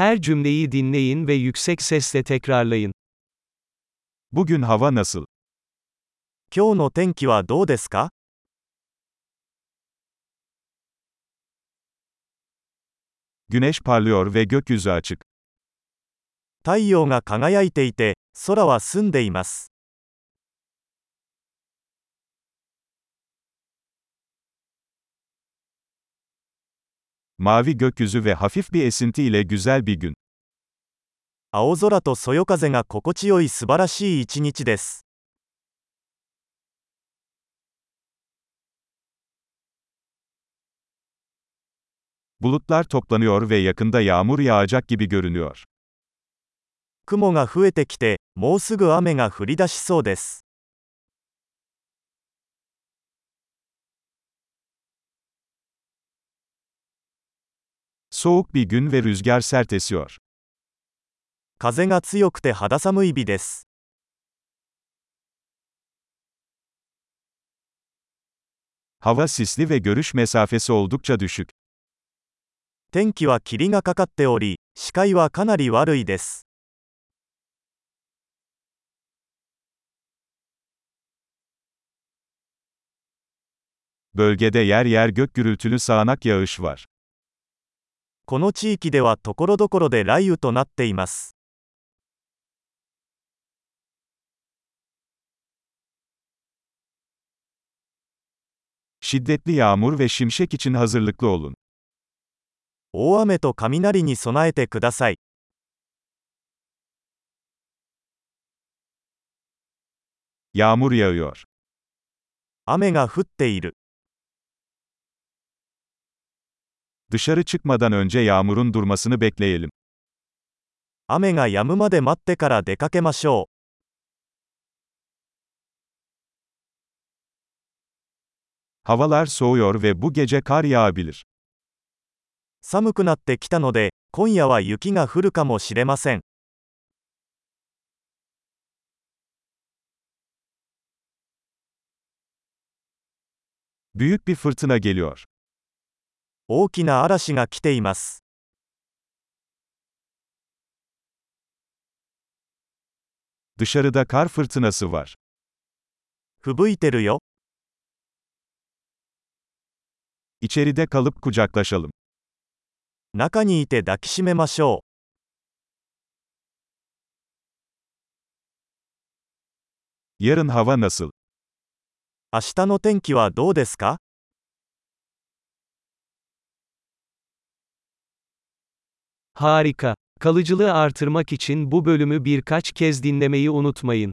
Her cümleyi dinleyin ve yüksek sesle tekrarlayın. Bugün hava nasıl? 今日の天気はどうですか Güneş parlıyor ve gökyüzü açık. 太陽が輝いていて、空は澄んでいます。 Mavi gökyüzü ve hafif bir esinti ile güzel bir gün. 青空とそよ風が心地よい素晴らしい一日です。 Bulutlar toplanıyor ve yakında yağmur yağacak gibi görünüyor. 雲が増えてきて、もうすぐ雨が降り出しそうです。 Soğuk bir gün ve rüzgar sert esiyor. 風が強くて肌寒い日です。 Hava sisli ve görüş mesafesi oldukça düşük. 天気は霧がかかっており、視界はかなり悪いです。 Bölgede yer yer gök gürültülü sağanak yağış var. この地域ではところどころで雷雨となっています。大雨と雷に備えてください。雨が降っている。Dışarı çıkmadan önce yağmurun durmasını bekleyelim. 雨が止むまで待ってから出かけましょう。 Havalar soğuyor ve bu gece kar yağabilir. 寒くなってきたので、今夜は雪が降るかもしれません。 Büyük bir fırtına geliyor. 大きな嵐が来ています。Dışarıda kar fırtınası var. 吹雪いてるよ。İçeride kalıp kucaklaşalım. 中にいて抱きしめましょう。Yarın hava nasıl? 明日の天気はどうですか Harika. Kalıcılığı artırmak için bu bölümü birkaç kez dinlemeyi unutmayın.